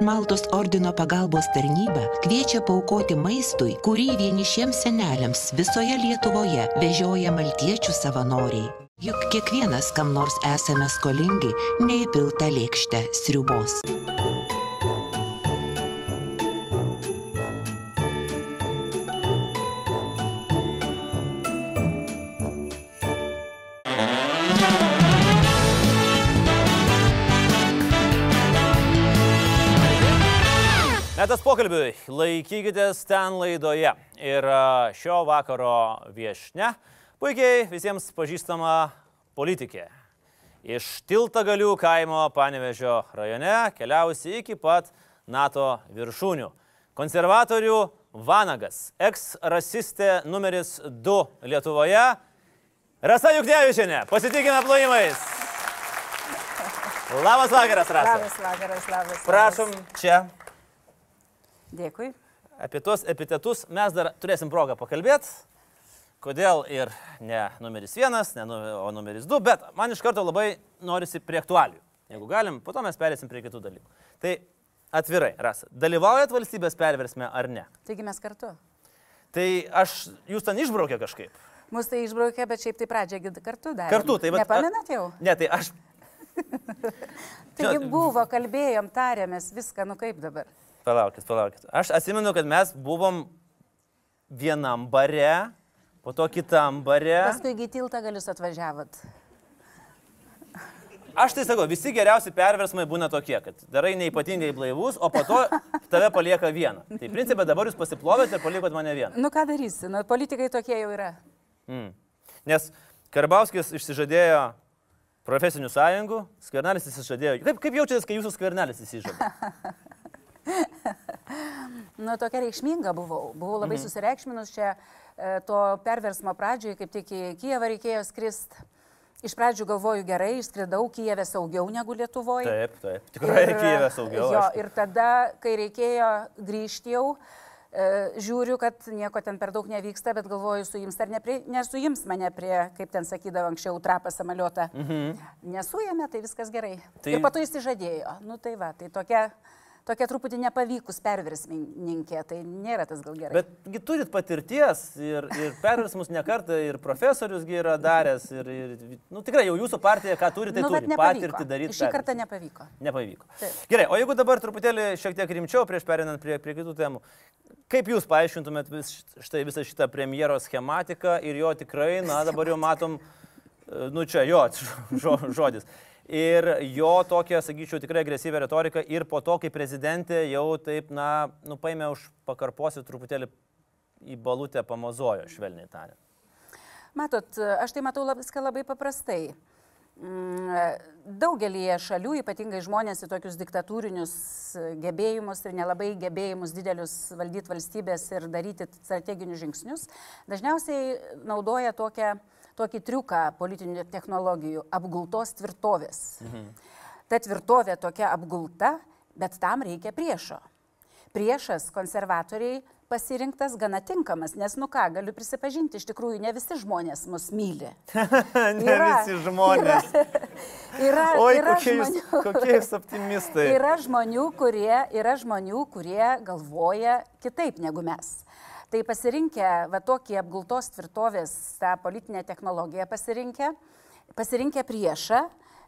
Maltos ordino pagalbos tarnyba kviečia paukoti maistui, kurį vienišiems seneliams visoje Lietuvoje vežioja maltiečių savanoriai. Juk kiekvienas kam nors esame skolingi neįpiltą lėkštę sriubos. Metas pokalbiui, laikykitės ten laidoje. Ir šio vakaro viešne puikiai visiems pažįstama politikė. Iš Tiltagalių kaimo Panevežio rajone keliausi iki pat NATO viršūnių. Konservatorių Vanagas, eks-rasistė numeris 2 Lietuvoje. Rasa Juknevičiane, pasitikime plojimais. Labas vakaras, Rasa. Labas vakaras, labas. Prašom čia. Dėkui. Apie tuos epitetus mes dar turėsim progą pakalbėti. Kodėl ir ne numeris vienas, ne, nu- o numeris du, bet man iš karto labai norisi prie aktualių. Jeigu galim, po to mes perėsim prie kitų dalykų. Tai atvirai, Rasa, dalyvaujat valstybės perversme ar ne? Taigi mes kartu. Tai aš, jūs ten išbraukė kažkaip. Mūsų tai išbraukė, bet šiaip tai pradžią kartu dar. Kartu, tai vat- Nepamenat jau? Ne, tai aš, Taigi buvo, kalbėjom, tarėmės, viską, nu kaip dabar. Palaukit, palaukit. Aš atsimenu, kad mes buvom vienam bare, po to kitam bare. Paskui į tiltą galius atvažiavot. Aš tai sakau, visi geriausi perversmai būna tokie, kad darai neipatingai blaivus, o po to tave palieka vieną. Tai principė dabar jūs pasiplovėte ir palikot mane vieną. Nu ką darysi, nu politikai tokie jau yra. Mm. Nes Karbauskis išsižadėjo profesinių sąjungų, skvernelis išsižadėjo. Kaip, kaip jaučiatės, kai jūsų skvernelis išsižadėjo? Nu tokia reikšminga buvau. Buvau labai mhm. susireikšminus čia e, to perversmo pradžioje, kaip tik į Kijevą reikėjo skristi. Iš pradžių galvoju gerai, išskridau Kijevę saugiau negu Lietuvoje. Taip, taip. Tikrai Kijeve saugiau. Jo, aišku. ir tada, kai reikėjo grįžti jau, e, žiūriu, kad nieko ten per daug nevyksta, bet galvoju, suims ar neprie, nesuims mane prie, kaip ten sakydavo anksčiau, trapą samaliotą. Mhm. Nesuėmė, tai viskas gerai. Tai... Ir po to įsižadėjo. Nu tai va, tai tokia, tokia truputį nepavykus perversmininkė, tai nėra tas gal gerai. Betgi turit patirties ir, ir perversmus nekartą, ir profesoriusgi yra daręs, ir, ir nu, tikrai jau jūsų partija, ką turi, tai nu, turi patirti daryti. Šį kartą nepavyko. Nepavyko. Taip. Gerai, o jeigu dabar truputėlį šiek tiek rimčiau prieš perinant prie, prie kitų temų, kaip jūs paaiškintumėt vis, štai visą šitą premjero schematiką ir jo tikrai, na dabar jau matom, e, nu čia jo žo, žodis. Ir jo tokia, sakyčiau, tikrai agresyvę retoriką ir po to, kai prezidentė jau taip, na, nu paėmė už pakarposi truputėlį į balutę pamazojo, švelniai tariant. Matot, aš tai matau viską labai paprastai. Mm, Daugelį šalių, ypatingai žmonės į tokius diktatūrinius gebėjimus ir nelabai gebėjimus didelius valdyti valstybės ir daryti strateginius žingsnius, dažniausiai naudoja tokią, tokį triuką politinių technologijų - apgultos tvirtovės. Mhm. Ta tvirtovė tokia apgulta, bet tam reikia priešo. Priešas konservatoriai pasirinktas gana tinkamas, nes, nu ką, galiu prisipažinti, iš tikrųjų ne visi žmonės mus myli. ne Yra- visi žmonės. Yra, Oi, yra kokie jūs, žmonių, kokie jūs optimistai. yra, žmonių, kurie, yra žmonių, kurie galvoja kitaip negu mes. Tai pasirinkę va tokį apgultos tvirtovės tą politinę technologiją pasirinkę, pasirinkę priešą,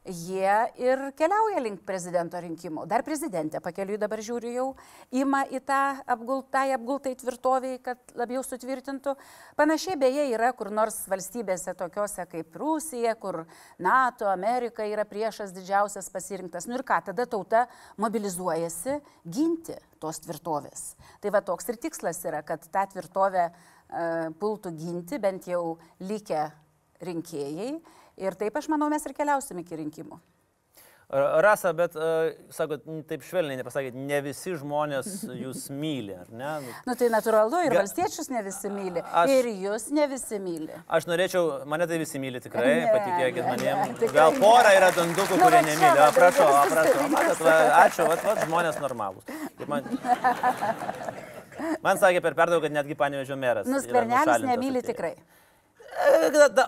jie ir keliauja link prezidento rinkimų. Dar prezidentė pakeliui dabar žiūriu jau, ima į tą apgultą, apgultai tvirtoviai, kad labiau sutvirtintų. Panašiai beje yra kur nors valstybėse tokiuose kaip Rusija, kur NATO, Amerika yra priešas didžiausias pasirinktas. Nu ir ką, tada tauta mobilizuojasi ginti tos tvirtovės. Tai va toks ir tikslas yra, kad tą tvirtovę e, pultų ginti bent jau likę rinkėjai. Ir taip aš manau, mes ir keliausim iki rinkimų. Rasa, bet, uh, sakot, taip švelniai nepasakėt, ne visi žmonės jūs myli, ar ne? Nu, tai natūralu, ir Ga- valstiečius ne visi myli. Aš- Ir jūs ne visi myli. Aš norėčiau, mane tai visi myli tikrai, Ne, patikėkit manim. Gal pora yra dandukų, Nu, kurie čia nemyli. va, O, prašau, o, dalykas prašau. tas Matot, va, ačiū, va, va, žmonės normalūs. Kaip Man, man sakė per perdaugą, kad netgi panevežio meras. Nuskvernelis nemyli atėjęs. tikrai. E, da,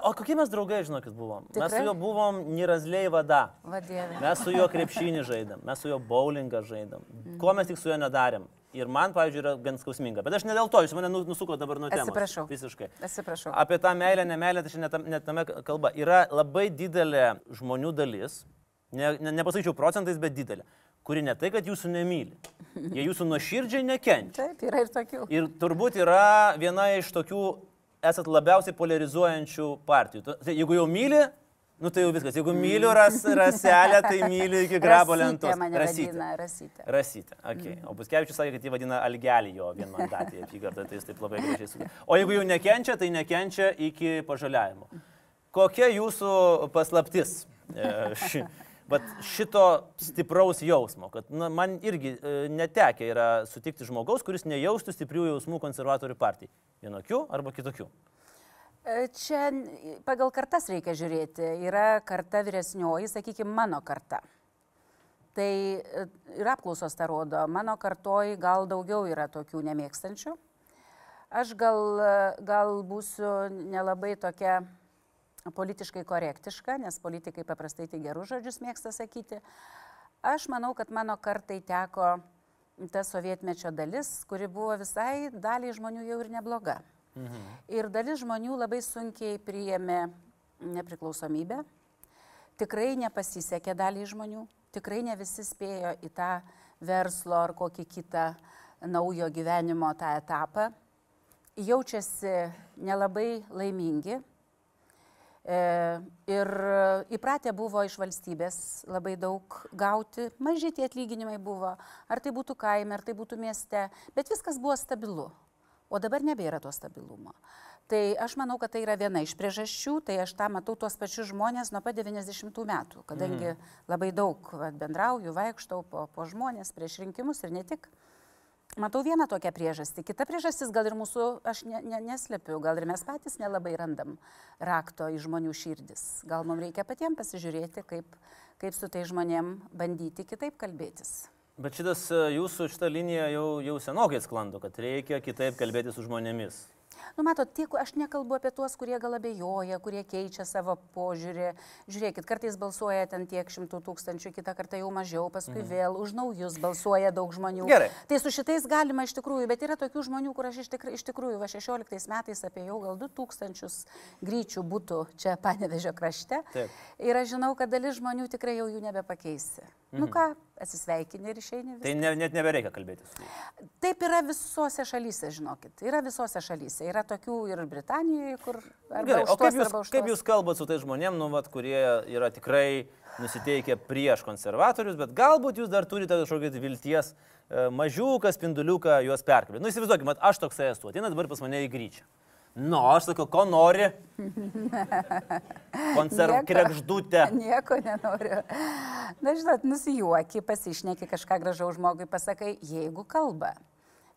o kokie mes draugai, žinokit, buvom? Tikrai? Mes su juo buvom Nirazliai vada. Vadėvė. Mes su juo krepšinį žaidėm, mes su juo bowlingą žaidėm. Ko mes tik su juo nedarėm. Ir man, pavyzdžiui, yra gan skausminga. Bet aš ne dėl to, jūs mane nu- nusuko dabar nuo temos. Atsiprašau. Visiškai. Atsiprašau. Apie tą meilę, nemeilę, tai čia net, net tame kalba. Yra labai didelė žmonių dalis, ne, ne, nepasakyčiau procentais, bet didelė, kuri ne tai, kad jūsų nemyli. Jie jūsų nuoširdžiai nekenčia. Taip, yra ir tokių. Ir turbūt yra viena iš tokių, esat labiausiai polarizuojančių partijų. Tai jeigu jau myli, nu tai jau viskas. Jeigu myliu ras, raselę, tai myli iki grabo lentos. Rasytė Rasytė. rasytė. Okay. O Buskevičius sakė, kad jį vadina Algelį jo vienmandatį apygardą, tai jis taip labai gražiai sudė. O jeigu jau nekenčia, tai nekenčia iki pažaliavimo. Kokia jūsų paslaptis e, vat šito stipraus jausmo? Kad na, man irgi e, netekia yra sutikti žmogaus, kuris nejaustų stiprių jausmų konservatorių partijai. Vienokių arba kitokių. E, Čia pagal kartas reikia žiūrėti. Yra karta vyresnioji, sakykime, mano karta. Tai e, ir apklausos tą rodo. Mano kartoj gal daugiau yra tokių nemėgstančių. Aš gal, e, gal būsiu nelabai tokia politiškai korektiška, nes politikai paprastai tik gerus žodžius mėgsta sakyti. Aš manau, kad mano kartai teko ta sovietmečio dalis, kuri buvo visai daliai žmonių jau ir nebloga. Ir dalis žmonių labai sunkiai priėmė nepriklausomybę. Tikrai nepasisekė daliai žmonių, tikrai ne visi spėjo į tą verslo ar kokį kitą naujo gyvenimo tą etapą. Jaučiasi nelabai laimingi. E, Ir įpratę buvo iš valstybės labai daug gauti, maži tie atlyginimai buvo, ar tai būtų kaime, ar tai būtų mieste, bet viskas buvo stabilu. O dabar nebėra to stabilumo. Tai aš manau, kad tai yra viena iš priežasčių, tai aš tą matau tuos pačius žmonės nuo pat 90 metų, kadangi labai daug vat, bendrauju, vaikštau po, po žmonės prieš rinkimus ir ne tik. Matau vieną tokią priežastį. Kita priežastis gal ir mūsų, aš ne, ne, neslepiu, gal ir mes patys nelabai randam rakto į žmonių širdis. Gal mums reikia patiems pasižiūrėti, kaip, kaip su tai žmonėm bandyti kitaip kalbėtis. Bet šitas e, jūsų šitą liniją jau, jau senokai sklando, kad reikia kitaip kalbėti su žmonėmis. Nu, matot, tie, aš nekalbu apie tuos, kurie gal abejoja, kurie keičia savo požiūrį. Žiūrėkit, kartais balsuoja ten tiek šimtų tūkstančių, kitą kartą jau mažiau, paskui mhm. vėl už naujus balsuoja daug žmonių. Gerai. Tai su šitais galima iš tikrųjų, bet yra tokių žmonių, kur aš iš, tikr, iš tikrųjų, va 16 metais apie jau gal 2000 gryčių būtų čia Panevežio krašte. Taip. Ir aš žinau, kad dalis žmonių tikrai jau jų nebepakeisi. Mhm. Nu ką, atsisveikini ir išeini. Tai ne, net nebereikia kalbėti su jais. Taip yra visose šalyse, žinokit. Yra visose šalyse. Yra tokių ir Britanijoje, kur... Gerai, o kaip jūs, kaip jūs kalbat su tais žmonėm, nu, vat, kurie yra tikrai nusiteikę prieš konservatorius, bet galbūt jūs dar turite kažkokią vilties e, mažiuką spinduliuką juos perkalbėti. Nu, įsivaizduokime, aš toksai esu, ateina dabar pas mane į gryčią. Nu, aš sakau, ko nori? Konserv... Nieko. Krekždutę. Nieko nenoriu. Na, žinot, nusijuoki, pasišneki kažką gražaus žmogui, pasakai, jeigu kalba.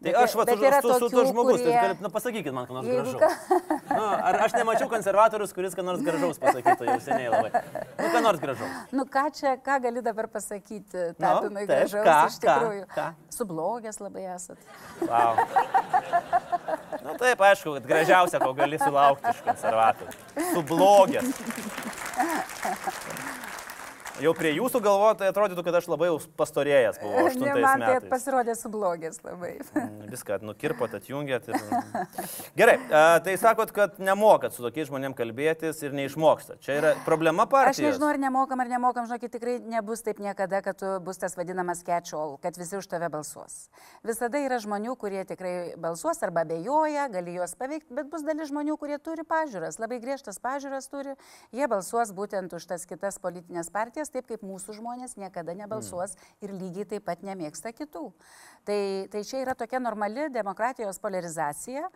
Tai Bet- aš va, bet su, su, su tokių, žmogus, kurie- tai galit, nu, pasakykit man, ką nors Jeigu gražaus. Nu, ar aš nemačiau konservatorius, kuris ką nors gražaus pasakytų jau seniai labai. Nu, ką nors gražaus. Nu, ką čia, ką gali dabar pasakyti, Nu, tapinui taip, gražaus, ką, iš tikrųjų. ką, ką? Sublogęs labai esat. Wow. Nu, taip, aišku, kad gražiausia, ko gali sulaukti iš konservatorių. Sublogęs. Jau prie jūsų galvo, tai atrodytų, kad aš labai jau pastorėjęs buvau Ne, 8 man tai pasirodė sublogęs labai. Mm, Viską nukirpot, atjungėt. Ir... Gerai, tai sakot, kad nemokat su tokiais žmonėmis kalbėtis ir neišmokstat. Čia yra problema Aš partijos. nežinau, ar nemokam, ar nemokam, žinokit, tikrai nebus taip niekada, kad tu bus tas vadinamas catch-all, kad visi už tave balsuos. Visada yra žmonių, kurie tikrai balsuos arba bejoja, gali juos paveikti, bet bus dalis žmonių, kurie turi pažiūras, labai griežtas pažiūras turi, jie balsuos būtent už tas kitas politinės partijas, taip kaip mūsų žmonės niekada nebalsuos ir lygiai taip pat nemėgsta kitų. Tai, tai čia yra tokia normali demokratijos polarizacija.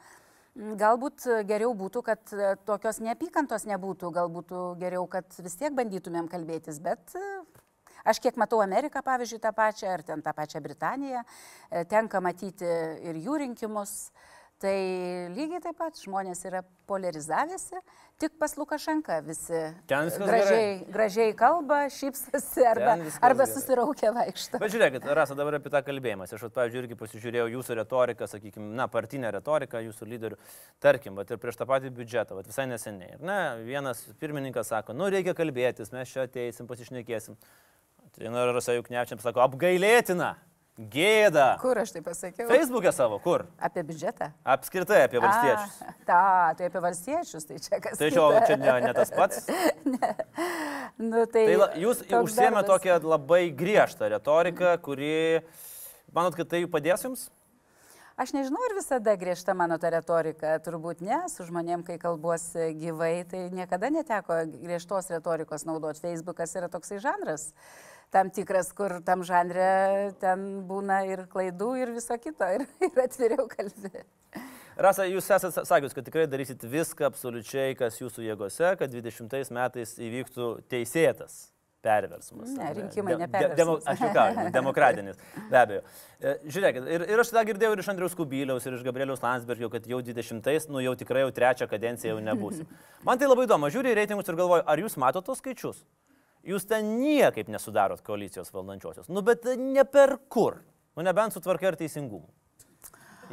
Mm, Galbūt geriau būtų, kad e, tokios neapykantos nebūtų, galbūt geriau, kad vis tiek bandytumėm kalbėtis, bet e, aš kiek matau Ameriką, pavyzdžiui, tą pačią, ar ten tą pačią Britaniją, e, tenka matyti ir jų rinkimus. Tai lygiai taip pat žmonės yra polarizavęsi, tik pas Lukašenka visi gražiai, gražiai kalba, šypsosi arba, arba susiraukia vaikšto. Bet žiūrėkit, Rasa, dabar apie tą kalbėjimą. Aš, vat, pavyzdžiui, irgi pasižiūrėjau jūsų retoriką, sakykime, na, partinę retoriką jūsų lyderių. Tarkim, vat, ir prieš tą patį biudžetą, vat, visai neseniai. Ir, ne, vienas pirmininkas sako, nu, reikia kalbėtis, mes čia ateisim, pasišnekėsim. Tai Rasa Juknevičiam sako, apgailėtina, gėda. Kur aš tai pasakiau? Facebook'e savo, kur? Apie biudžetą. Apskritai apie valstiečius. A, ta, tai apie valstiečius, tai čia kas. Tai čia, čia ne, ne tas pats. Nu, tai Tai la, jūs užsiemė darbas. tokią labai griežtą retoriką, kuri, manot, kad tai padės jums? Aš nežinau, ar visada griežta mano ta retorika, turbūt ne, su žmonėm, kai kalbuosi gyvai, tai niekada neteko griežtos retorikos naudoti. Facebookas yra toksai žanras, tam tikras, kur tam žanre ten būna ir klaidų, ir viso kito, ir, ir atviriau kalbė. Rasa, jūs esate sakius, kad tikrai darysit viską absoliučiai, kas jūsų jėgose, kad 20 metais įvyktų teisėtas perversmas. Ne, rinkimai De- ne de- demo- perversmas. Aš jau demokratinis, be abejo. E, Žiūrėkit, ir, ir aš tą girdėjau ir iš Andriaus Kubiliaus, ir iš Gabrieliaus Landsbergio, kad jau 20-ais, nu jau tikrai jau trečią kadenciją jau nebūsiu. Man tai labai įdomu, žiūriu į reitingus ir galvoju, ar jūs matote tos skaičius? Jūs ten niekaip nesudarot koalicijos valdančiosios. Nu, bet ne per kur. Nu, nebent su tvarka ir teisingumu.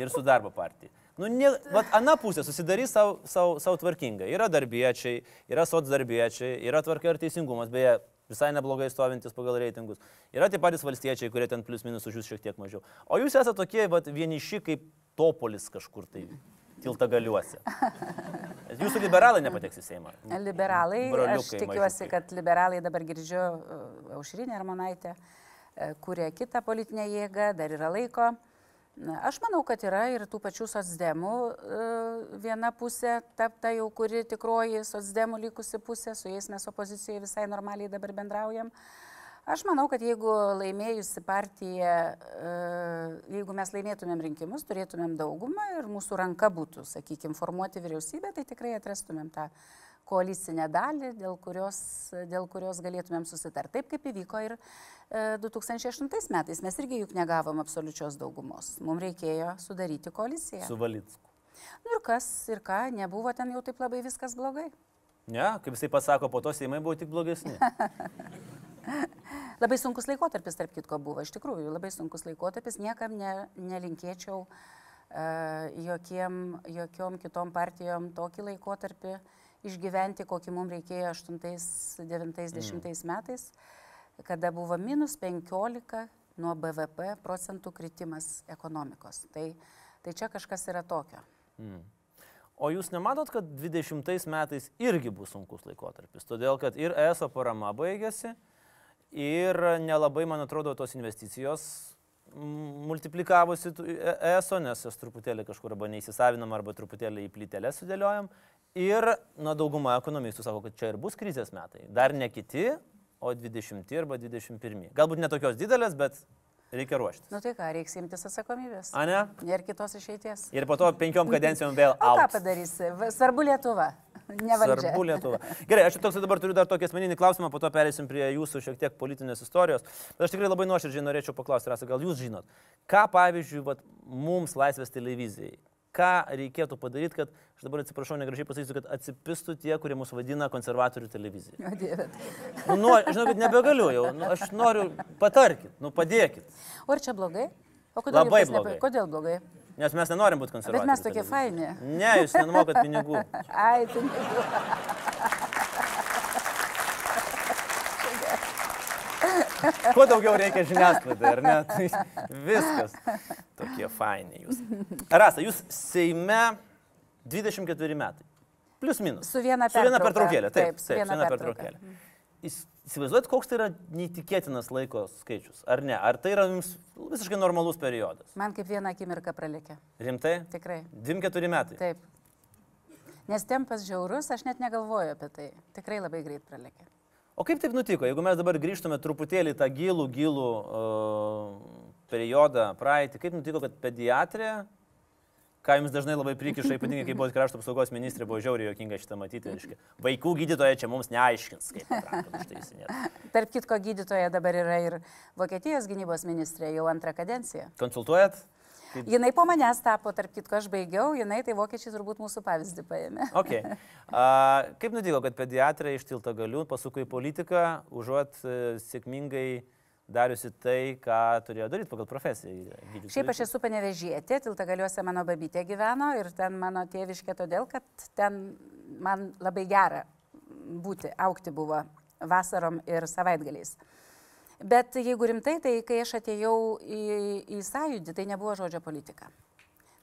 Ir su darbo partija. Nu, ne, vat, ana pusė susidarys savo, savo, savo tvarkingai. Yra darbiečiai, yra socdarbiečiai, yra tvarka ir teisingumas, beje, visai neblogai stovintis pagal reitingus. Yra tie patys valstiečiai, kurie ten plius minus už jūs šiek tiek mažiau. O jūs esate tokie vat, vieniši kaip topolis kažkur tai tilta galiuose. Jūsų liberalai nepateks į Seimą. Liberalai, Broliukai aš tikiuosi, mažiukai. kad liberalai dabar girdžiu e, Aušrinė Armonaitė, e, kuria kitą politinę jėgą, dar yra laiko. Aš manau, kad yra ir tų pačių socdemų e, viena pusė, ta, ta jau kuri tikroji socdemų likusi pusė, su jais mes opozicijoje visai normaliai dabar bendraujam. Aš manau, kad jeigu laimėjusi partija, e, jeigu mes laimėtumėm rinkimus, turėtumėm daugumą ir mūsų ranka būtų, sakykime, formuoti vyriausybę, tai tikrai atrastumėm tą koalicinę dalį, dėl kurios, dėl kurios galėtumėm susitarti. Taip kaip įvyko ir e, 2008 metais. Mes irgi juk negavom absoliučios daugumos. Mums reikėjo sudaryti koaliciją. Su Valicku. Nu ir kas, ir ką, nebuvo ten jau taip labai viskas blogai. Ne, kaip jisai pasako, po to Seimai buvo tik blogesni. Labai sunkus laikotarpis, tarp kitko, buvo. Iš tikrųjų, labai sunkus laikotarpis. Niekam ne, nelinkėčiau uh, jokiem, jokiom kitom partijom tokį laikotarpį išgyventi, kokį mums reikėjo 8-9-10 mm. metais, kada buvo minus 15 nuo BVP procentų kritimas ekonomikos. Tai, tai čia kažkas yra tokio. Mm. O jūs nematot, kad 20 metais irgi bus sunkus laikotarpis? Todėl, kad ir ESO parama baigėsi, ir nelabai, man atrodo, tos investicijos multiplikavosi E- ESO, nes jas truputėlį kažkur arba neįsisavinam, arba truputėlį į plytelę sudėliojam. Ir, na, dauguma ekonomistų sako, kad čia ir bus krizės metai. Dar ne kiti, o 20 arba 21. Galbūt netokios didelės, bet reikia ruoštis. Nu tai ką, reiks imtis atsakomybės. A ne? Nėra kitos išeities. Ir po to penkiom kadencijom vėl O ką auks. padarysi? Va- Svarbu Lietuva. Ne valdžia. Svarbu Lietuva. Gerai, aš toks dabar turiu dar tokį asmeninį klausimą, po to perėsim prie jūsų šiek tiek politinės istorijos. Bet aš tikrai labai nuoširdžiai norėčiau paklausti, Rasa, gal jūs žinot, ką pavyzdžiui, vat, mums Laisvės televizijai, ką reikėtų padaryti, kad, aš dabar atsiprašau, negražiai pasakysiu, kad atsipistų tie, kurie mus vadina konservatorių televizija. O Dieve. Nu, žinau, kad nebegaliu jau, nu, aš noriu, patarkit, nu, padėkit. O ar čia blogai? O kodėl Labai jums nepa- blogai. Kodėl blogai? Nes mes nenorim būti konservatoriai. Bet mes tokie faini. Ne, jūs nenumokat pinigų. Ai, pinigų. Kuo daugiau reikia žiniasklaidai, ar ne? Tai viskas. Tokie faini jūs. Rasa, jūs Seime 24 metai. Plius minus. Su viena Su viena pertraukėlė. Taip, Taip, taip, viena viena pertraukėlė. Įs- Įsivaizduojat, koks tai yra neįtikėtinas laiko skaičius, ar ne? Ar tai yra jums visiškai normalus periodas? Man kaip vieną akimirką pralikė. Rimtai? Tikrai. 24 metai. Taip. Nes tempas žiaurus, aš net negalvoju apie tai. Tikrai labai greit pralikė. O kaip taip nutiko, jeigu mes dabar grįžtume truputėlį tą gilų, gilų uh, periodą praeitį, kaip nutiko, kad pediatrė, ką jums dažnai labai prikiša, ypatingai kai buvo krašto apsaugos ministrė, buvo žiauriai jokinga šitą matyti, reiškia, vaikų gydytoja čia mums neaiškins, kaip išteisinėti. Tarp kitko, gydytoja dabar yra ir Vokietijos gynybos ministrė jau antrą kadenciją. Konsultuojat? Kaip... Jinai po manęs tapo, tarp kitko, aš baigiau, jinai tai vokiečiai turbūt mūsų pavyzdį paėmė. Okay. A, kaip nutiko, kad pediatrai iš tilto galių pasuko į politiką, užuot e, sėkmingai dariusi tai, ką turėjo daryti pagal profesiją? gydytojai? Šiaip aš esu panevežėti, tilta galiuose mano babytė gyveno ir ten mano tėviškė todėl, kad ten man labai gera būti, aukti buvo vasarom ir savaitgaliais. Bet jeigu rimtai, tai kai aš atėjau į, į sąjūdį, tai nebuvo žodžio politika.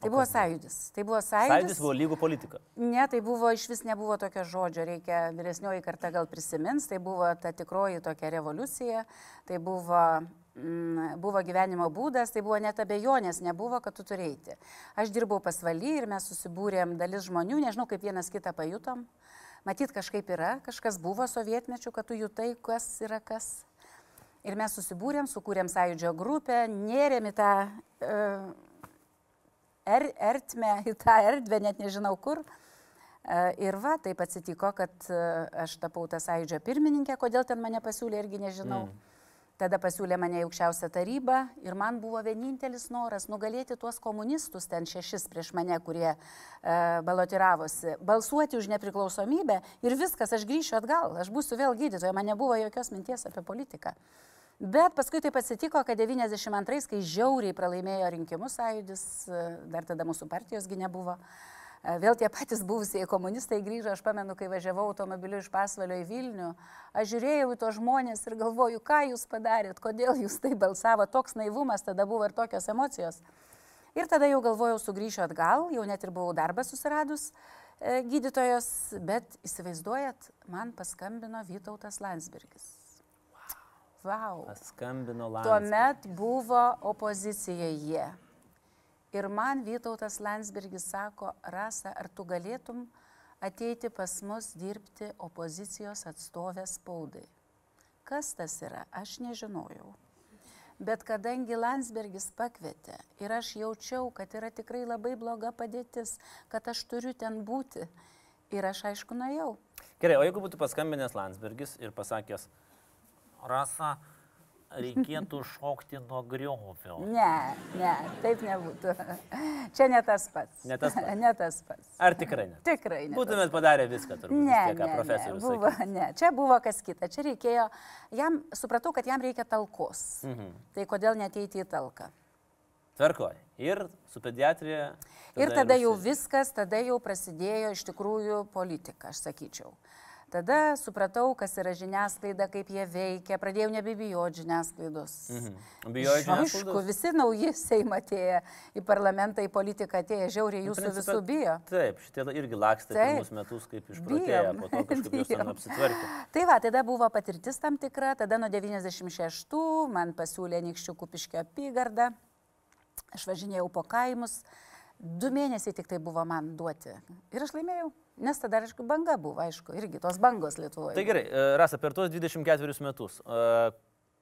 Tai buvo sąjūdis. Tai buvo sąjūdis. Sąjūdis buvo lygų politika. Ne, tai buvo iš vis nebuvo tokio žodžio, reikia vyresnioji karta gal prisimins, tai buvo ta tikroji tokia revoliucija, tai buvo, mm, buvo gyvenimo būdas, tai buvo net abejonės, nebuvo, kad tu turėjai. Aš dirbau pasvaly ir mes susibūrėm dalis žmonių, nežinau, kaip vienas kitą pajutom. Matyt, kažkaip yra, kažkas buvo sovietmečių, kad tu jutai, kas yra kas. Ir mes susibūrėm, sukūrėm sąjūdžio grupę, nėrėm į tą uh, er, ertmę, į tą erdvę, net nežinau kur. Uh, ir va, taip atsitiko, kad uh, aš tapau tą sąjūdžio pirmininkę, kodėl ten mane pasiūlė, irgi nežinau. Mm. Tada pasiūlė mane į aukščiausią tarybą ir man buvo vienintelis noras nugalėti tuos komunistus, ten šešis prieš mane, kurie uh, balotiravosi, balsuoti už nepriklausomybę ir viskas, aš grįšiu atgal, aš būsiu vėl gydytoja, man nebuvo jokios minties apie politiką. Bet paskui taip atsitiko, kad 92, kai žiauriai pralaimėjo rinkimus sąjūdis, dar tada mūsų partijosgi nebuvo, vėl tie patys buvusieji komunistai grįžo, aš pamenu, kai važiavau automobiliu iš Pasvalio į Vilnių, aš žiūrėjau į tos žmonės ir galvoju, ką jūs padarėt, kodėl jūs tai balsavo, toks naivumas tada buvo ir tokios emocijos. Ir tada jau galvojau, sugrįšiu atgal, jau net ir buvau darbą susiradus e, gydytojos, bet įsivaizduojat, man paskambino Vytautas Landsbergis. Wow. Paskambino Landsbergis. Tuomet buvo opozicija jie. Ir man Vytautas Landsbergis sako, Rasa, ar tu galėtum ateiti pas mus dirbti opozicijos atstovės spaudai? Kas tas yra, aš nežinojau. Bet kadangi Landsbergis pakvietė ir aš jaučiau, kad yra tikrai labai bloga padėtis, kad aš turiu ten būti, ir aš aišku nuėjau. Gerai, o jeigu būtų paskambinęs Landsbergis ir pasakęs, Rasa, reikėtų šokti nuo griovio. Ne, ne, taip nebūtų. Čia ne tas pats. Ne tas pats. Ne tas pats. Ar tikrai ne? Tikrai ne. Būtumėt padarę viską, turbūt. Ne, Tiek, ne, ne, profesorius buvo, sakė. ne, čia buvo kas kita. Čia reikėjo, jam, supratau, kad jam reikia talkos. Mhm. Tai kodėl neteiti į talką? Tvarkoj. Ir su pediatrija. Ir tada jau užsi- viskas, tada jau prasidėjo iš tikrųjų politika, aš sakyčiau. Tada supratau, kas yra žiniasklaida, kaip jie veikia, pradėjau nebebijoti žiniasklaidos. Mhm. Bijojai Aišku, žiniasklaidos? visi nauji Seimo atėję į parlamentą, į politiką atėję, žiauriai jūsų Principe, visų bijo. Taip, šitie irgi lakstė pirmus metus kaip išprotėję, Bijom. po to kažkaip jos ten apsitvarkė. Tai va, tada buvo patirtis tam tikra, tada nuo 96 man pasiūlė Nikščių kupiškio apygardą, aš važinėjau po kaimus, du mėnesiai tik tai buvo man duoti. Ir aš laimėjau, nes tada, aišku, banga buvo, aišku, irgi tos bangos Lietuvoje. Tai gerai, e, Rasa, per tuos 24 metus, e,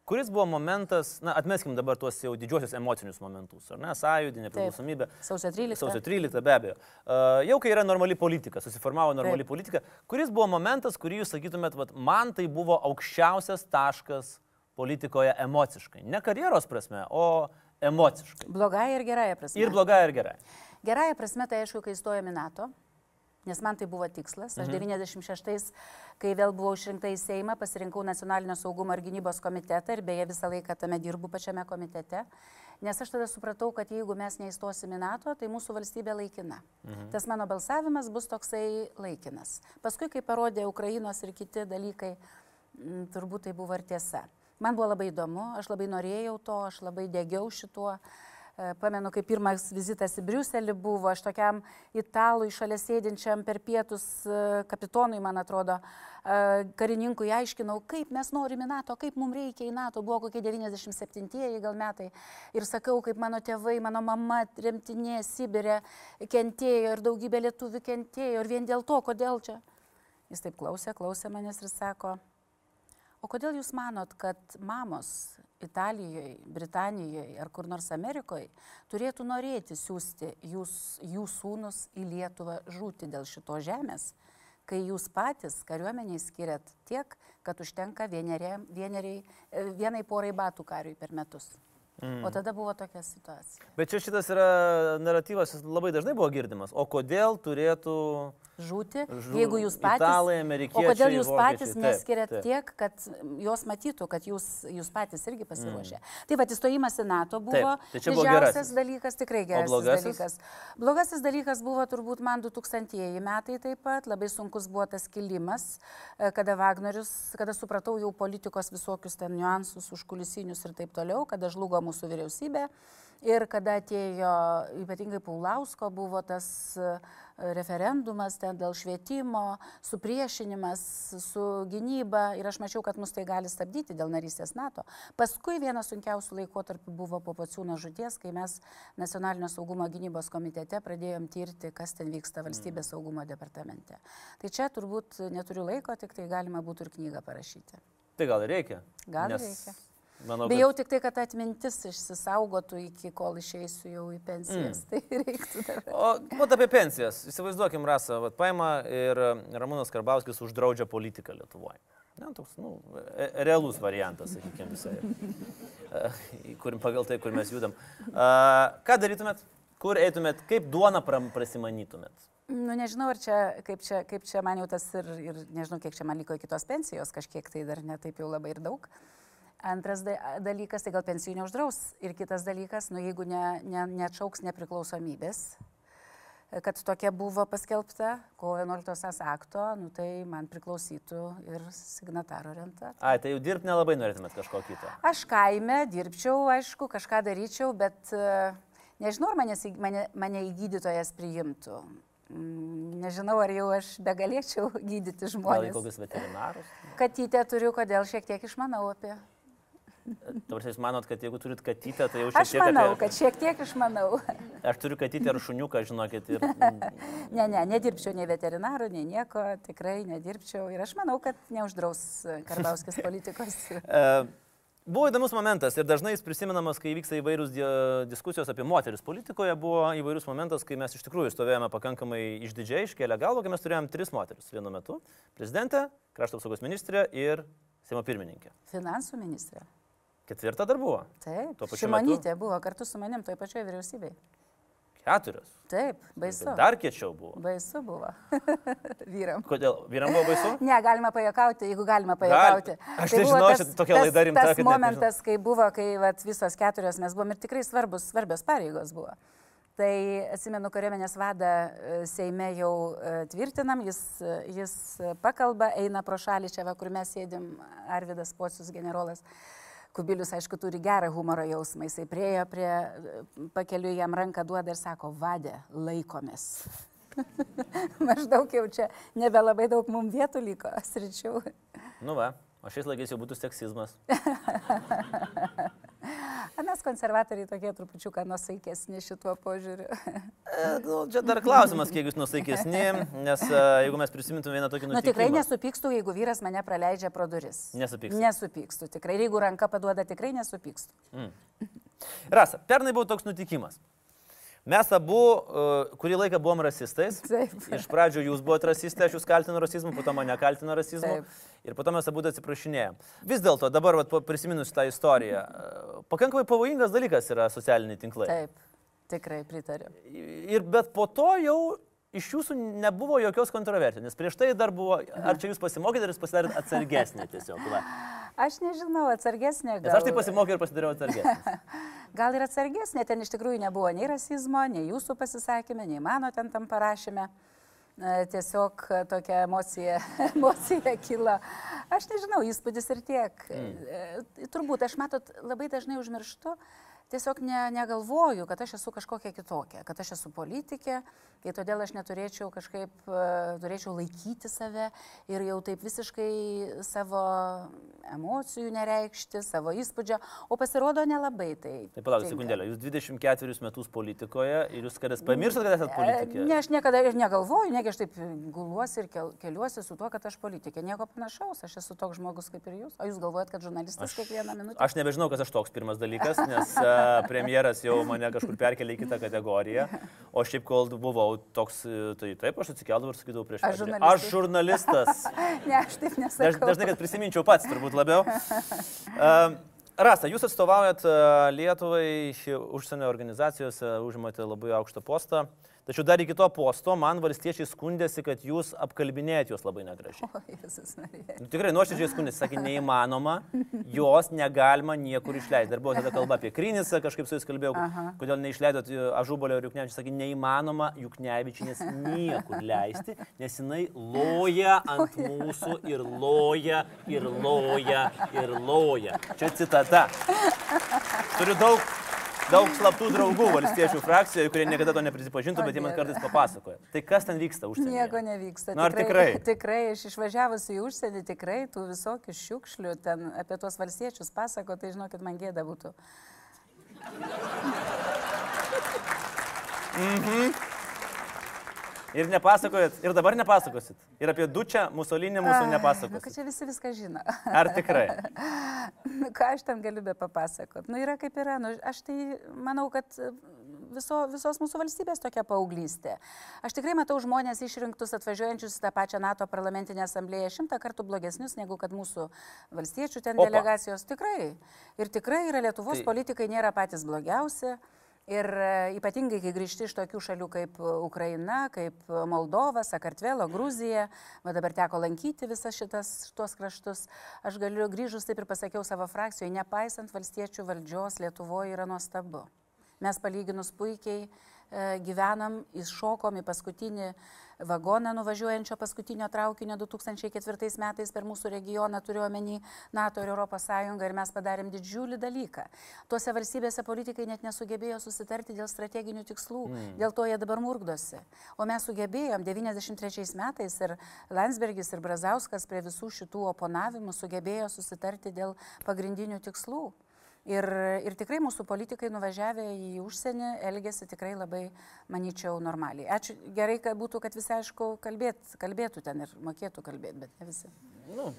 kuris buvo momentas, na, atmeskim dabar tuos jau didžiosius emocinius momentus, ar ne, sąjūdį, nepriklausomybę. Sausio 13. Sausio 13 be abejo. Uh, jau kai yra normali politika, susiformavo normali Taip. politika, kuris buvo momentas, kurį jūs sakytumėt, vat, man tai buvo aukščiausias taškas politikoje emociškai. Ne karjeros prasme, o emociškai. Blogai ir gerąją prasme. Ir blogai, ir gerai. Gerąją prasme, tai aišku, kai įstojome į NATO, nes man tai buvo tikslas. Aš Mhm. 96, kai vėl buvau išrinkta į Seimą, pasirinkau Nacionalinio saugumo ir gynybos komitetą ir beje visą laiką tame dirbu pačiame komitete, nes aš tada supratau, kad jeigu mes neįstosim į NATO, tai mūsų valstybė laikina. Mhm. Tas mano balsavimas bus toksai laikinas. Paskui, kai parodė Ukrainos ir kiti dalykai, m, turbūt tai buvo ir tiesa. Man buvo labai įdomu, aš labai norėjau to, aš labai dėgiau šituo. E, Pamenu, kai pirmas vizitas į Briuselį buvo, aš tokiam italui šalia sėdinčiam per pietus e, kapitonui, man atrodo, e, karininkui aiškinau, kaip mes norime NATO, kaip mums reikia į NATO, buvo kokie 97-ieji gal metai. Ir sakau, kaip mano tėvai, mano mama remtinė Sibirė kentėjo ir daugybė lietuvių kentėjo ir vien dėl to, kodėl čia. Jis taip klausė, klausė manęs ir sako, o kodėl jūs manot, kad mamos Italijoje, Britanijoje ar kur nors Amerikoje turėtų norėti siūsti jūs, jų sūnus į Lietuvą žūti dėl šito žemės, kai jūs patys kariuomeniai skiriat tiek, kad užtenka vieneriai, vieneriai, vienai porai batų kariui per metus. Mm. O tada buvo tokia situacija. Bet čia šitas yra naratyvas, jis labai dažnai buvo girdimas. O kodėl turėtų žūti, Žu- jeigu jūs patys. Italai, o amerikiečiai, kodėl jūs vokiečiai, patys taip, neskiriat taip. tiek, kad jos matytų, kad jūs, jūs patys irgi pasiruošę. Mm. Tai va, įstojimas į NATO buvo Taip, tai buvo didžiausias gerasis. dalykas, tikrai geras dalykas. Blogasis dalykas buvo turbūt man 2000 metai taip pat, labai sunkus buvo tas kilimas, e, kada Wagnerius, kada supratau jau politikos visokius ten niuansus, užkulisinius ir taip toliau, kada žlugo mūsų vyriausybė. Ir kada atėjo ypatingai Paulausko buvo tas e, referendumas ten dėl švietimo, supriešinimas su gynyba ir aš mačiau, kad mus tai gali stabdyti dėl narystės NATO. Paskui vienas sunkiausių laikotarpių buvo po Paciūno žudies, kai mes Nacionalinio saugumo gynybos komitete pradėjom tirti, kas ten vyksta valstybės saugumo departamente. Tai čia turbūt neturiu laiko, tik tai galima būtų ir knygą parašyti. Tai gal reikia. Gal Nes reikia. Manau, Bijau kad... tik tai, kad atmintis išsisaugotų iki kol išeisiu jau į pensijas. Mm. Tai reiktų dar. O vat apie pensijas. Įsivaizduokim, Rasa, vat paima ir Ramūnas Karbauskis uždraudžia politiką Lietuvoje. Ne, toks, nu, e- realus variantas, sakykime, visai. E, Kur, pagal tai, kur mes judam. A, ką darytumėt? Kur eitumėt? Kaip duoną pram- prasimanytumėt? Nu, nežinau, ar čia, kaip čia, kaip čia man jau tas ir, ir nežinau, kiek čia man liko iki tos pensijos, kažkiek tai dar netaip jau labai ir daug. Antras da- dalykas, tai gal pensijų neuždraus. Ir kitas dalykas, nu, jeigu ne, ne, neatšauks nepriklausomybės, kad tokia buvo paskelbta, kovo 11 akto, nu, tai man priklausytų ir signataro renta. Ai, tai jau dirbti nelabai norėtumėt kažko kito. Aš kaime dirbčiau, aišku, kažką daryčiau, bet e, nežinau, ar manęs į- mane, mane į gydytojas priimtų. Mm, Nežinau, ar jau aš begalėčiau gydyti Gal žmonės. kokius veterinarus? Katytę turiu, kodėl šiek tiek išmanau apie. Tavars, jūs manot, kad jeigu turit katytę, tai jau šiek Aš tiek manau, apie... kad šiek tiek išmanau. Aš turiu katytę ar šuniuką, žinokit. Ir... Ne, ne, nedirbčiau nei veterinaru, nei nieko, tikrai nedirbčiau. Ir aš manau, kad neuždraus Karbauskis politikos. E, Buvo įdomus momentas ir dažnai jis prisimenamas, kai vyksta įvairius di diskusijos apie moteris politikoje, buvo įvairius momentas, kai mes iš tikrųjų stovėjome pakankamai išdidžiai, iškėlę galvą, kai mes turėjom tris moteris vienu metu - prezidentę, krašto apsaugos ministrę ir Seimo pirmininkę. Finansų ministrė. Ketvirta dar buvo. Taip. Šimonytė buvo kartu su manim toje pačioje vyriausybėje. Keturios. Taip, baisu. Tai Dar kiečiau buvo. Baisu buvo. Vyram. Kodėl? Vyram buvo baisu? Ne, galima pajakauti, jeigu galima pajakauti. Aš nežinau, čia tokia laida rimta, Tas momentas, kai buvo, kai vat, visos keturios mes buvom ir tikrai svarbus, svarbios pareigos buvo. Tai atsimenu, kariuomenės vadą e, Seime jau e, tvirtinam, jis, e, jis pakalba, eina pro šalį čia, va, kur mes sėdim, Arvidas Pocius generolas. Kubilius, aišku, turi gerą humoro jausmą. Jisai priejo prie, pakeliu jam ranką duoda ir sako, vadė, laikomės. Maždaug jau čia nebelabai daug mums vietų liko, sričiau. Nu va, o šiais laikais jau būtų seksizmas. Mes konservatoriai tokie trupučiuką nusaikesni šituo požiūriu. E, nu, čia dar klausimas, kiek jūs nusaikesni, nes e, jeigu mes prisimintume vieną tokį Na nutikimą. tikrai nesupykstu, jeigu vyras mane praleidžia pro duris. Nesupyksti. Nesupykstu, tikrai. Jeigu ranka paduoda, tikrai nesupykstu. Rasa, pernai buvo toks nutikimas. Mes abu uh, kurį laiką buvom rasistais. Taip. Iš pradžių jūs buvote rasistai, aš jūs kaltinu rasizmu, po to mane kaltino rasizmu. Taip. Ir po to mes abu atsiprašinėjom. Vis dėlto dabar, vat, prisiminus tą istoriją, uh, pakankamai pavojingas dalykas yra socialiniai tinklai. Taip, tikrai pritariu. Ir bet po to jau iš jūsų nebuvo jokios kontroversijos, nes prieš tai dar buvo, ar čia jūs pasimokėte, ar jūs pasidarėte atsargesnė tiesiog. Va. Aš nežinau, atsargesnė Nes gal. aš tai pasimokiau ir pasidariau atsargesnė. Gal ir atsargesnė, ten iš tikrųjų nebuvo nei rasizmo, nei jūsų pasisakymė, nei mano ten tam parašyme. E, Tiesiog e, tokia emocija, emocija kilo. Aš nežinau, įspūdis ir tiek. Mm. Turbūt aš matot, labai dažnai užmirštu, tiesiog ne, negalvoju, kad aš esu kažkokia kitokia, kad aš esu politikė, tai todėl aš neturėčiau kažkaip, e, turėčiau laikyti save ir jau taip visiškai savo emocijų nereikšti, savo įspūdžio, o pasirodo nelabai tai. Tai palauk, tinka. sekundėlę, jūs 24 metus politikoje ir jūs kada pamirštat, kad esate politikė? E, Ne, aš niekada ir negalvoju, negi aš taip guluosi ir kel, keliuosi su tuo, kad aš politikė. Nieko panašaus, aš esu toks žmogus kaip ir jūs. O jūs galvojat, kad žurnalistas aš, kiekvieną minutę? Aš nebežinau, kas aš toks pirmas dalykas, nes uh, premjeras jau mane kažkur perkelė į kitą kategoriją. O šiaip, kol buvau toks, e, tai taip, aš atsikeldavau ir sakydavau prieš Aš žurnalistas. Aš žurnalistas. Ne, aš taip Daž, nesakau. dažnai, kad prisiminčiau pats, turbūt labiau. Uh, Rasa, jūs atstovaujat e, Lietuvai užsienio organizacijose, užimate labai aukštą postą. Tačiau dar iki to posto man valstiečiai skundėsi, kad jūs apkalbinėjat juos labai negražiai. O, Jėzus. Nu, tikrai nuoširdžiai skundėsi, sakė, neįmanoma, jos negalima niekur išleisti. Dar buvo tada kalba apie Krynisą, kažkaip su jais kalbėjau, Aha. kodėl neišleidot e, Ažubolio ir Juknevičius, sakė, neįmanoma Juknevičinės niekur leisti, nes jinai loja ant mūsų ir loja, ir loja, ir loja. Čia citata. Turiu daug daug slaptų draugų valstiečių frakcijoje, kurie niekada to neprisipažintų, bet jie man kartais papasakoja. Tai kas ten vyksta užsienyje? Nieko nevyksta. Na, ar tikrai? Tikrai, aš išvažiavusi į užsienį, tikrai tų visokių šiukšlių ten apie tuos valstiečius pasako, tai žinokit, man gėda būtų. Mhm. Ir nepasakojat, ir dabar nepasakosit. Ir apie Dučią, Musolinį mūsų nepasakosit. Nu, kad čia visi viską žino. Ar tikrai? nu, ką aš ten galiu be papasakot? Nu, yra kaip yra. Nu, aš tai manau, kad viso, visos mūsų valstybės tokia paauglystė. Aš tikrai matau žmonės išrinktus atvažiuojančius į tą pačią NATO parlamentinę asamblėją šimtą kartų blogesnius negu kad mūsų valstiečių ten Opa. delegacijos. Tikrai. Ir tikrai yra Lietuvos tai... politikai nėra patys blogiausi. Ir e, ypatingai, kai grįžti iš tokių šalių kaip Ukraina, kaip Moldova, Sakartvelo, Gruzija, va dabar teko lankyti visas šitas šitos kraštus, aš galiu grįžus taip ir pasakiau savo frakcijoje, nepaisant valstiečių valdžios Lietuvoje yra nuostabu. Mes palyginus puikiai e, gyvenam, iššokom į paskutinį vagoną nuvažiuojančio paskutinio traukinio 2004 metais per mūsų regioną, turiu omeny NATO ir ES ir mes padarėm didžiulį dalyką. Tuose valstybėse politikai net nesugebėjo susitarti dėl strateginių tikslų, mm. dėl to jie dabar murkdosi. O mes sugebėjom 93 metais ir Landsbergis ir Brazauskas prie visų šitų oponavimų sugebėjo susitarti dėl pagrindinių tikslų. Ir, ir tikrai mūsų politikai nuvažiavę į užsienį elgėsi tikrai labai, manyčiau, normaliai. Ačiū, gerai, kad būtų, kad visi, aišku, kalbėt, kalbėtų ten ir mokėtų kalbėti, bet ne visi. Nu,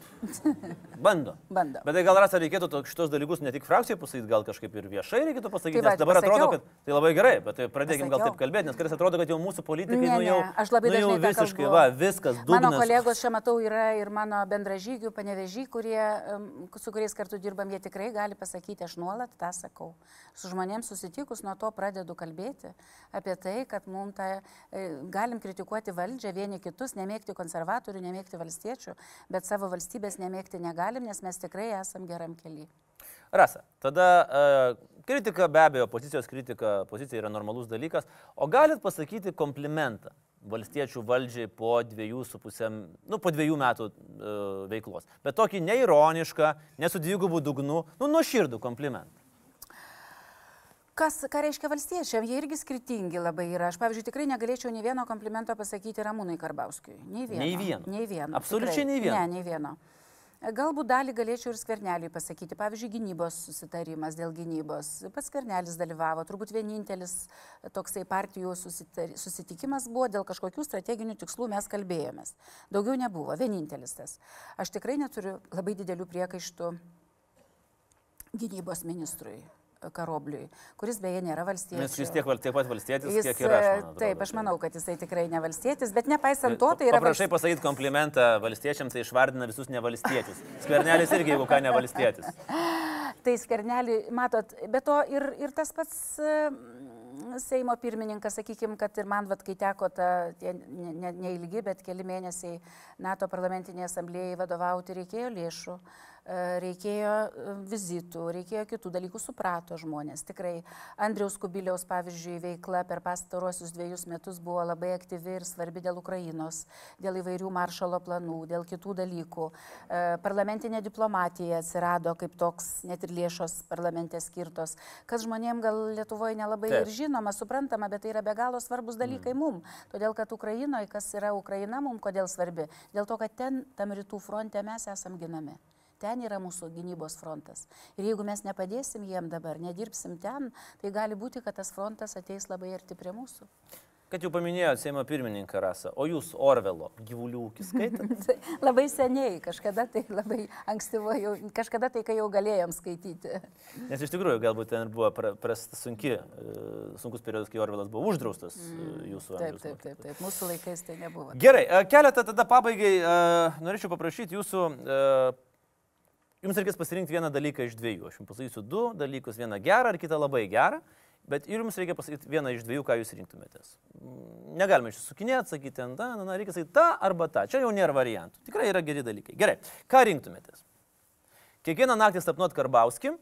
bando. bando. Bet tai gal rasa reikėtų to, šitos dalykus ne tik frakcijai pasakyti, gal kažkaip ir viešai reikėtų pasakyti, tai nes dabar pasakiau. atrodo, kad tai labai gerai, bet tai pradėkim pasakiau. gal taip kalbėti, nes kartais atrodo, kad jau mūsų politikai, ne, nu jau, ne, aš labai nu, jau visiškai, va, viskas, dugnas. Mano kolegos šiuo metu yra ir mano bendražygių, panevežy, kurie, su kuriais kartu dirbam, jie tikrai gali pasakyti, aš nuolat tą sakau. Su žmonėms susitikus nuo to pradedu kalbėti apie tai, kad mums tą, e, galim kritikuoti valdžią vieni kitus, nemėgti konservatorių, nemėgti valstiečių, bet savo valstybės nemėgti mėgti negalim, nes mes tikrai esam geram keliui. Rasa, tada uh, kritika be abejo, pozicijos kritika, pozicija yra normalus dalykas, o galit pasakyti komplimentą valstiečių valdžiai po dviejų su pusėm, nu, po dviejų metų uh, veiklos. Bet tokį neironišką, nesu dvigubų dugnų, nu, nuoširdų komplimentą. Kas, ką reiškia valstiečiam, jie irgi skirtingi labai yra. Aš, pavyzdžiui, tikrai negalėčiau nei vieno komplimento pasakyti Ramūnai Karbauskiui. Nei vieno. Nei vieno. Nei vieno. Absoliučiai nei vieno. Ne, nei vieno. Galbūt dalį galėčiau ir skverneliui pasakyti. Pavyzdžiui, gynybos susitarimas dėl gynybos. Pats skvernelis dalyvavo. Turbūt vienintelis toksai partijų susitikimas buvo dėl kažkokių strateginių tikslų mes kalbėjomės. Daugiau nebuvo. Vienintelis tas. Aš tikrai neturiu labai didelių priekaištų gynybos ministrui. Karobliui, kuris beje nėra valstietis. Jis vis tiek tiek pat valstietis, jis, kiek ir aš. Atrodo, taip, aš manau, kad jisai tikrai ne valstietis, bet nepaisant to, tai yra... Prašai pasakyti komplimentą valstiečiams, tai išvardina visus nevalstiečius. Skvernelis irgi, jeigu ką, nevalstietis. tai skvernelį, matot, bet to ir, ir tas pats... Seimo pirmininkas, sakykime, kad ir man, vat, kai teko ta, tie neilgi, ne, ne bet keli mėnesiai NATO parlamentinėje asamblėjai vadovauti, reikėjo lėšų. Uh, reikėjo e, vizitų, reikėjo kitų dalykų, suprato žmonės. Tikrai Andriaus Kubiliaus, pavyzdžiui, veikla per pastaruosius dviejus metus buvo labai aktyvi ir svarbi dėl Ukrainos, dėl įvairių maršalo planų, dėl kitų dalykų. E, parlamentinė diplomatija atsirado kaip toks, net ir lėšos parlamente skirtos, kas žmonėm gal Lietuvoje nelabai Taip. ir žinoma, suprantama, bet tai yra be galo svarbus dalykai mm. mum. Todėl, kad Ukrainoje, kas yra Ukraina mum, kodėl svarbi? Dėl to, kad ten, tam rytų fronte mes esam ginami. Ten yra mūsų gynybos frontas. Ir jeigu mes nepadėsim jiem dabar, nedirbsim ten, tai gali būti, kad tas frontas ateis labai arti prie mūsų. Kad jau paminėjote Seimo pirmininką Rasą, o jūs Orvelo gyvulių ūkį skaitate? labai seniai, kažkada tai labai ankstyvo, jau, kažkada tai, kai jau galėjom skaityti. Nes iš tikrųjų, galbūt ten buvo prasta sunki, e, sunkus periodas, kai Orvelas buvo uždraustas e, mm, jūsų amžiaus. Taip, taip, taip, taip, mūsų laikais tai nebuvo. Gerai, e, keletą tada pabaigai norėčiau paprašyti jūsų Jums reikės pasirinkti vieną dalyką iš dviejų. Aš jums pasakysiu du dalykus, vieną gerą ir kitą labai gerą, bet ir jums reikia pasakyti vieną iš dviejų, ką jūs rinktumėtės. Negalime išsisukinėti, sakyti, na, na, na, reikia sakyti tą arba tą. Čia jau nėra variantų. Tikrai yra geri dalykai. Gerai, ką rinktumėtės? Kiekvieną naktį sapnuot Karbauskį,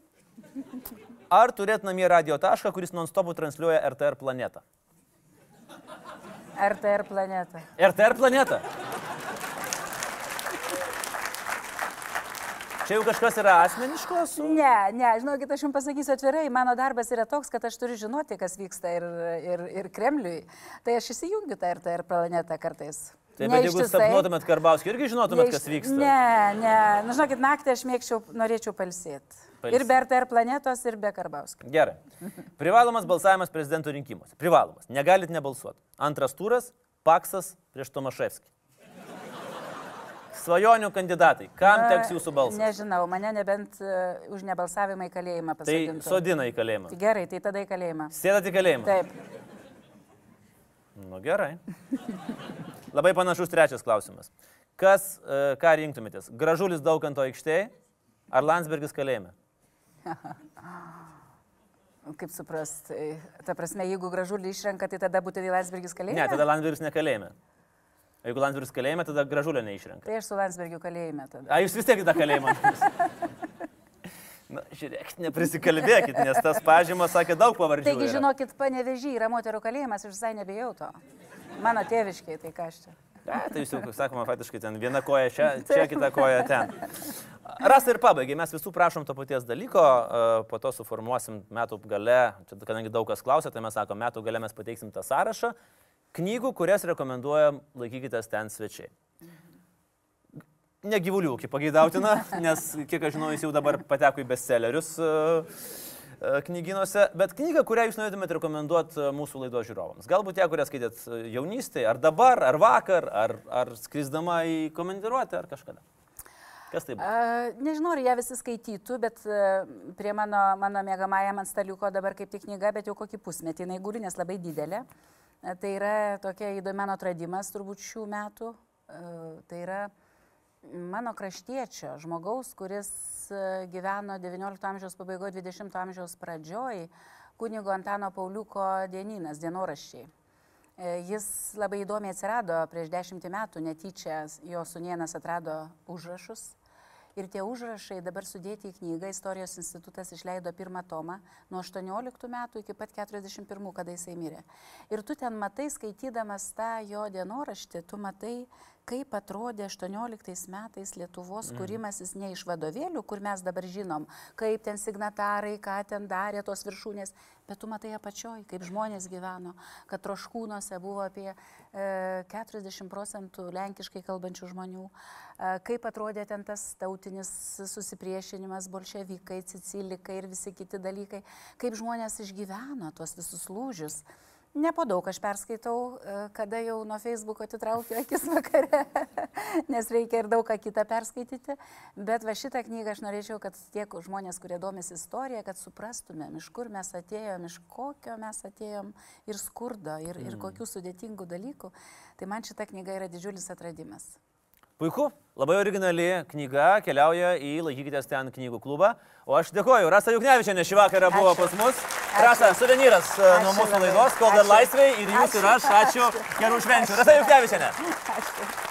ar turėt namie radio tašką, kuris non-stopų transliuoja RTR planetą? RTR planeta. RTR planetą. Čia jau kažkas yra asmeniško su... Ne, ne, žinokit, aš jums pasakysiu atvirai, mano darbas yra toks, kad aš turiu žinoti, kas vyksta ir, ir, ir Kremliui. Tai aš įsijungiu tą RTR planetą kartais. Taip, bet jeigu sapnuotumėt Karbauskį, irgi žinotumėt, kas vyksta. Ne, ne, nu, žinokit, naktį aš mėgčiau, norėčiau palsėti. Ir be RTR planetos, ir be Karbauskio. Gerai. Privalomas balsavimas prezidento rinkimuose. Privalomas. Negalit nebalsuoti. Antras turas - Paksas prieš Tomaševskį. Svajonių kandidatai. Kam teks jūsų balsas? Nežinau, mane nebent uh, už nebalsavimą į kalėjimą Tai pasodintų. sodina į kalėjimą. Tai gerai, tai tada į kalėjimą. Sėdat į kalėjimą. Taip. Nu gerai. Labai panašus trečias klausimas. Kas, e, ką rinktumėtės? Gražulis Daukanto aikštėje ar Landsbergis kalėjime? Kaip suprast, tai, ta prasme, jeigu gražulį išrenka, tai tada būtų Landsbergis kalėjime? Ne, tada Landsbergis ne kalėjime. Jeigu Landsbergis kalėjime, tada Gražulio neišrenka. Tai aš su Landsbergiu kalėjime tada. A, jūs vis tiek tą kalėjimą. Na, žiūrėkit, neprisikalbėkit, nes tas pažymas sakė daug pavardžių. Taigi, yra. žinokit, panevežį yra moterų kalėjimas, aš visai nebijau to. Mano tėviškiai, tai ką aš čia. Ne, tai jūs jau, sakoma, faktiškai ten viena koja čia, čia kita koja ten. Rasta ir pabaigai, mes visų prašom to paties dalyko, e, po to suformuosim metų gale, čia, kadangi daug kas klausia, tai mes sakom, metų gale mes pateiksim tą sąrašą knygų, kurias rekomenduojam laikykitės ten svečiai. Ne gyvulių ūkį pageidautina, nes, kiek aš žinau, jis jau dabar pateko į bestsellerius e, e, knyginuose, bet knygą, kurią jūs norėtumėte rekomenduoti e, mūsų laidos žiūrovams. Galbūt ją, kurią skaitėt jaunystėje, ar dabar, ar vakar, ar, ar skrisdama į komandiruotę, ar kažkada. Kas tai buvo? Nežinau, ar ją visi skaitytų, bet prie mano, mano mėgamajam ant staliuko dabar kaip tik knyga, bet jau kokį pusmetį jinai guli, nes labai didelė. A, Tai yra tokia įdomi mano atradimas turbūt šių metų. A, Tai yra mano kraštiečio, žmogaus, kuris a, gyveno XIX amžiaus pabaigoje, XX amžiaus pradžioj, kunigo Antano Pauliuko dieninas, dienoraščiai. E, Jis labai įdomiai atsirado prieš dešimtį metų, netyčia jo sunienas atrado užrašus. Ir tie užrašai dabar sudėti į knygą, Istorijos institutas išleido pirmą tomą nuo 18 metų iki pat 41, kada jisai mirė. Ir tu ten matai, skaitydamas tą jo dienoraštį, tu matai, kaip atrodė 18 metais Lietuvos kūrimasis ne iš vadovėlių, kur mes dabar žinom, kaip ten signatarai, ką ten darė tos viršūnės, bet tu matai apačioj, kaip žmonės gyveno, kad troškūnuose buvo apie e, 40 procentų lenkiškai kalbančių žmonių, e, kaip atrodė ten tas tautinis susipriešinimas, bolševikai, cicilikai ir visi kiti dalykai, kaip žmonės išgyveno tuos visus lūžius. Ne po daug aš perskaitau, e, kada jau nuo Facebook'o atitraukiu akis vakare, nes reikia ir daug ką kitą perskaityti. Bet va šitą knygą aš norėčiau, kad tiek žmonės, kurie domisi istorija, kad suprastumėm, iš kur mes atėjom, iš kokio mes atėjom ir skurdo, ir, ir kokių sudėtingų dalykų. Tai man šita knyga yra didžiulis atradimas. Puiku, labai originali knyga keliauja į Laikykitės ten knygų klubą. O aš dėkoju, Rasa Juknevičianė šį vakarą buvo Ačiū. pas mus. Ačiū. Rasa, suvenyras e, nuo Ačiū mūsų labai. laidos, kol dar laisvai ir jūs ir aš. Ačiū. Gerų švenčių. Rasa Juknevičianė. Ačiū.